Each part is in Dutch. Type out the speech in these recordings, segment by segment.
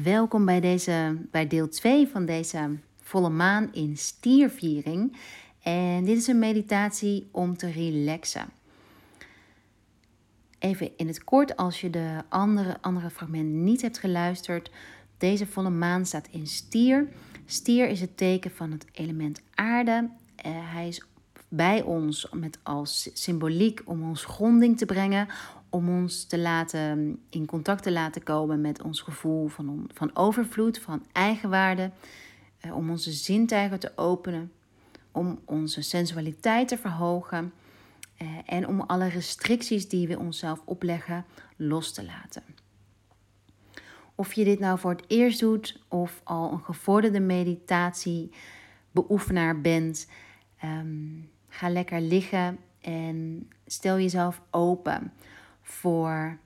Welkom bij, deze, bij deel 2 van deze volle maan in stierviering. En dit is een meditatie om te relaxen. Even in het kort, als je de andere, andere fragmenten niet hebt geluisterd. Deze volle maan staat in stier. Stier is het teken van het element aarde. Uh, hij is bij ons met als symboliek om ons gronding te brengen, om ons te laten, in contact te laten komen met ons gevoel van, van overvloed, van eigenwaarde, eh, om onze zintuigen te openen, om onze sensualiteit te verhogen eh, en om alle restricties die we onszelf opleggen los te laten. Of je dit nou voor het eerst doet of al een gevorderde meditatiebeoefenaar bent, um, ga lekker liggen en stel jezelf open voor,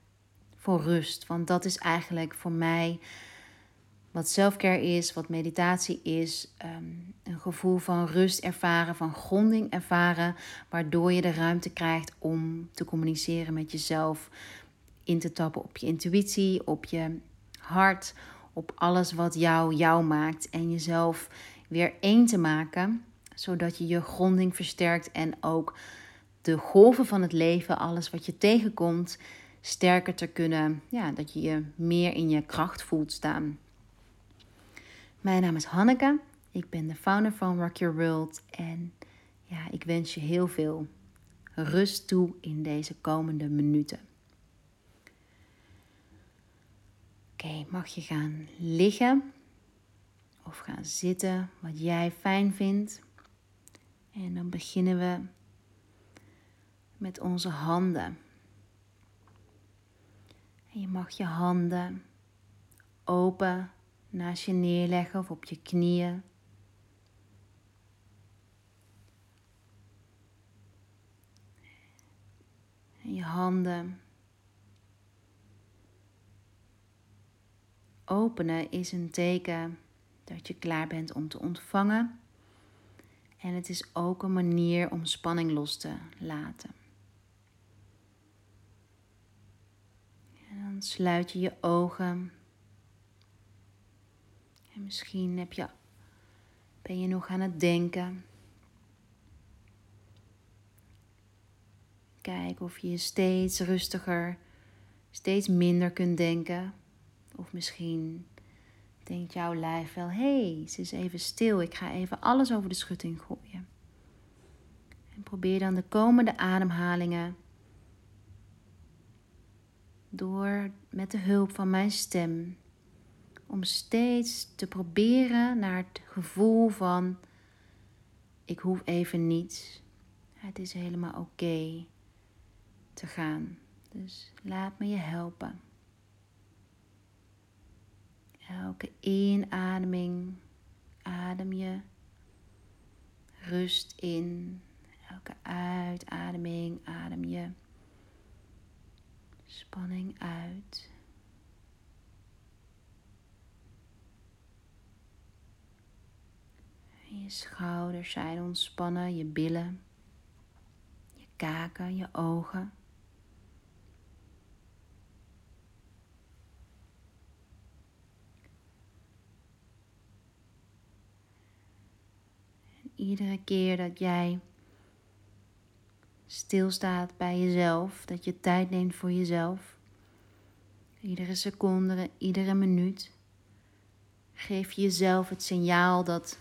voor rust. Want dat is eigenlijk voor mij wat selfcare is, wat meditatie is. Ehm, een gevoel van rust ervaren, van gronding ervaren, waardoor je de ruimte krijgt om te communiceren met jezelf, in te tappen op je intuïtie, op je hart, op alles wat jou jou maakt en jezelf weer één te maken, zodat je je gronding versterkt en ook de golven van het leven, alles wat je tegenkomt, sterker te kunnen, ja, dat je je meer in je kracht voelt staan. Mijn naam is Hanneke, ik ben de founder van Rock Your World en ja, ik wens je heel veel rust toe in deze komende minuten. Oké, mag je gaan liggen of gaan zitten, wat jij fijn vindt. En dan beginnen we met onze handen. En je mag je handen open naast je neerleggen of op je knieën. En je handen openen is een teken dat je klaar bent om te ontvangen. En het is ook een manier om spanning los te laten. En sluit je je ogen. En misschien heb je, ben je nog aan het denken. Kijk of je steeds rustiger, steeds minder kunt denken. Of misschien denkt jouw lijf wel: hé, hey, ze is even stil. Ik ga even alles over de schutting gooien. En probeer dan de komende ademhalingen door met de hulp van mijn stem om steeds te proberen naar het gevoel van ik hoef even niets. Het is helemaal oké te gaan. Dus laat me je helpen. Elke inademing adem je rust in. Elke uitademing adem je spanning uit. je schouders zijn ontspannen, je billen, je kaken, je ogen. iedere keer dat jij stilstaat bij jezelf, dat je tijd neemt voor jezelf, iedere seconde, iedere minuut, geef je jezelf het signaal dat,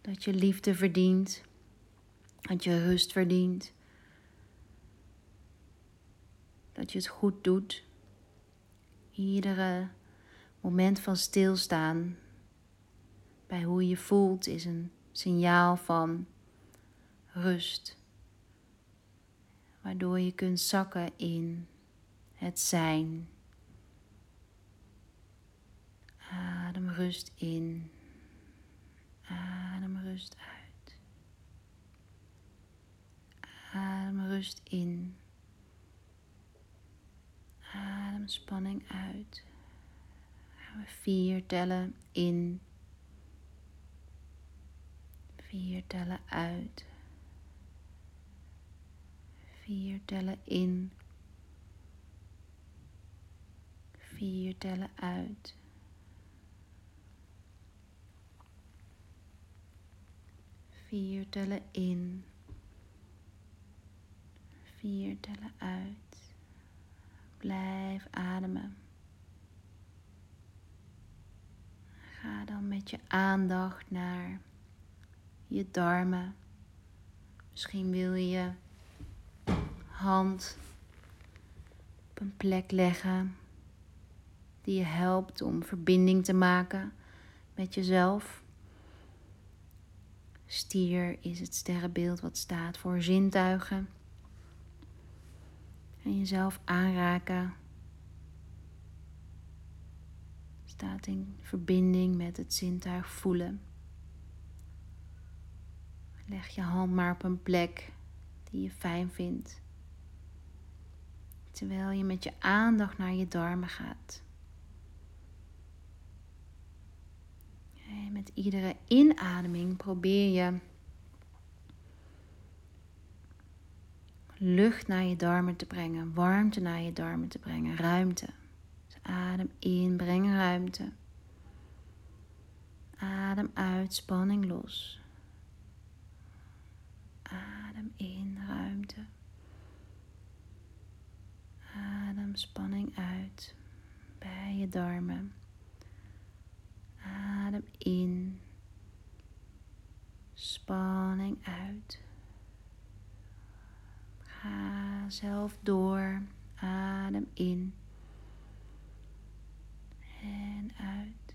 dat je liefde verdient, dat je rust verdient, dat je het goed doet. Iedere moment van stilstaan bij hoe je voelt is een signaal van rust, waardoor je kunt zakken in het zijn. Adem rust in, adem rust uit. Adem rust in, adem spanning uit we vier tellen in. Vier tellen uit. Vier tellen in. Vier tellen uit. Vier tellen in. Vier tellen uit. Blijf ademen. Ga dan met je aandacht naar je darmen. Misschien wil je hand op een plek leggen die je helpt om verbinding te maken met jezelf. Stier is het sterrenbeeld wat staat voor zintuigen. En jezelf aanraken staat in verbinding met het zintuig voelen. Leg je hand maar op een plek die je fijn vindt. Terwijl je met je aandacht naar je darmen gaat. En met iedere inademing probeer je lucht naar je darmen te brengen, warmte naar je darmen te brengen, ruimte. Dus adem in, breng ruimte. Adem uit, spanning los. Adem in, ruimte. Spanning uit bij je darmen. Adem in, spanning uit. Ga zelf door, adem in en uit.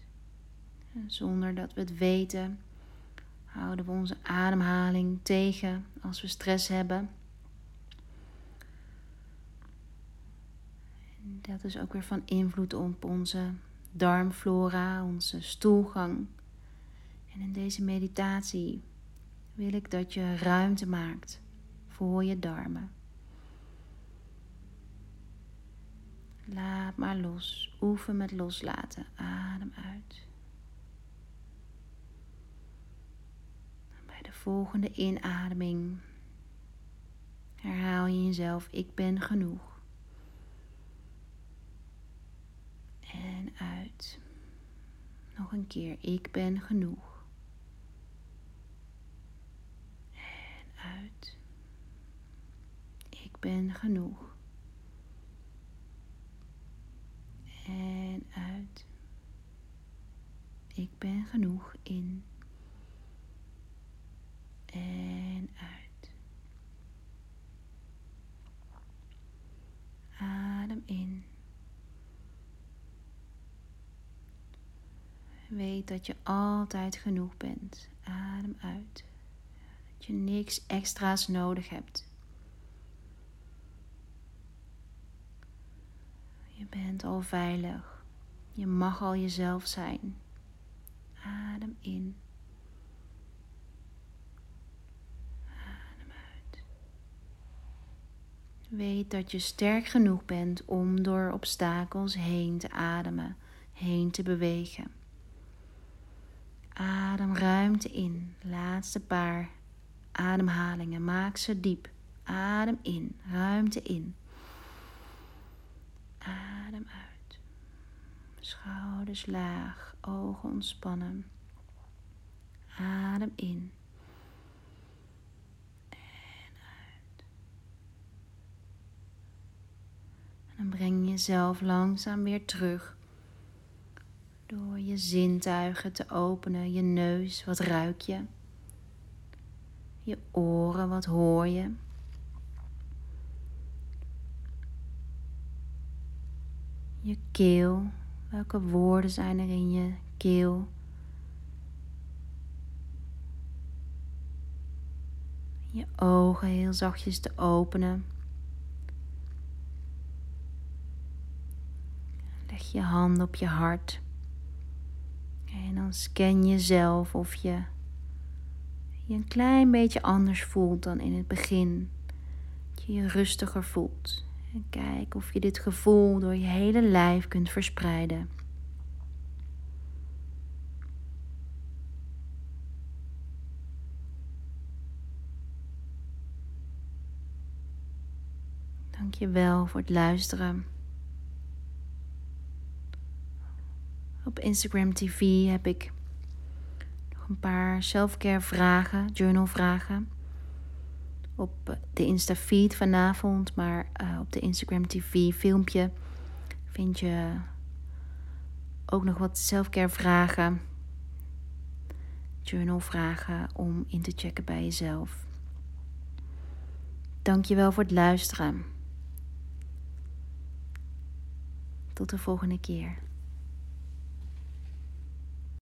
En zonder dat we het weten, houden we onze ademhaling tegen als we stress hebben. Dat is ook weer van invloed op onze darmflora, onze stoelgang. En in deze meditatie wil ik dat je ruimte maakt voor je darmen. Laat maar los. Oefen met loslaten. Adem uit. Bij de volgende inademing herhaal je jezelf: Ik ben genoeg. Uit. Nog een keer. Ik ben genoeg. En uit. Ik ben genoeg. En uit. Ik ben genoeg in. En uit. Adem in. Weet dat je altijd genoeg bent. Adem uit. Dat je niks extra's nodig hebt. Je bent al veilig. Je mag al jezelf zijn. Adem in. Adem uit. Weet dat je sterk genoeg bent om door obstakels heen te ademen, heen te bewegen. In. Laatste paar ademhalingen. Maak ze diep. Adem in. Ruimte in. Adem uit. Schouders laag. Ogen ontspannen. Adem in. En uit. En dan breng je jezelf langzaam weer terug door je zintuigen te openen, je neus, wat ruik je? Je oren, wat hoor je? Je keel, welke woorden zijn er in je keel? Je ogen heel zachtjes te openen. Leg je hand op je hart. Scan je zelf of je je een klein beetje anders voelt dan in het begin. Dat je je rustiger voelt. En kijk of je dit gevoel door je hele lijf kunt verspreiden. Dank je wel voor het luisteren. Op Instagram TV heb ik nog een paar selfcare vragen, journal vragen. Op de Insta feed vanavond, maar uh, op de Instagram TV filmpje vind je ook nog wat selfcare vragen. Journal vragen om in te checken bij jezelf. Dankjewel voor het luisteren. Tot de volgende keer.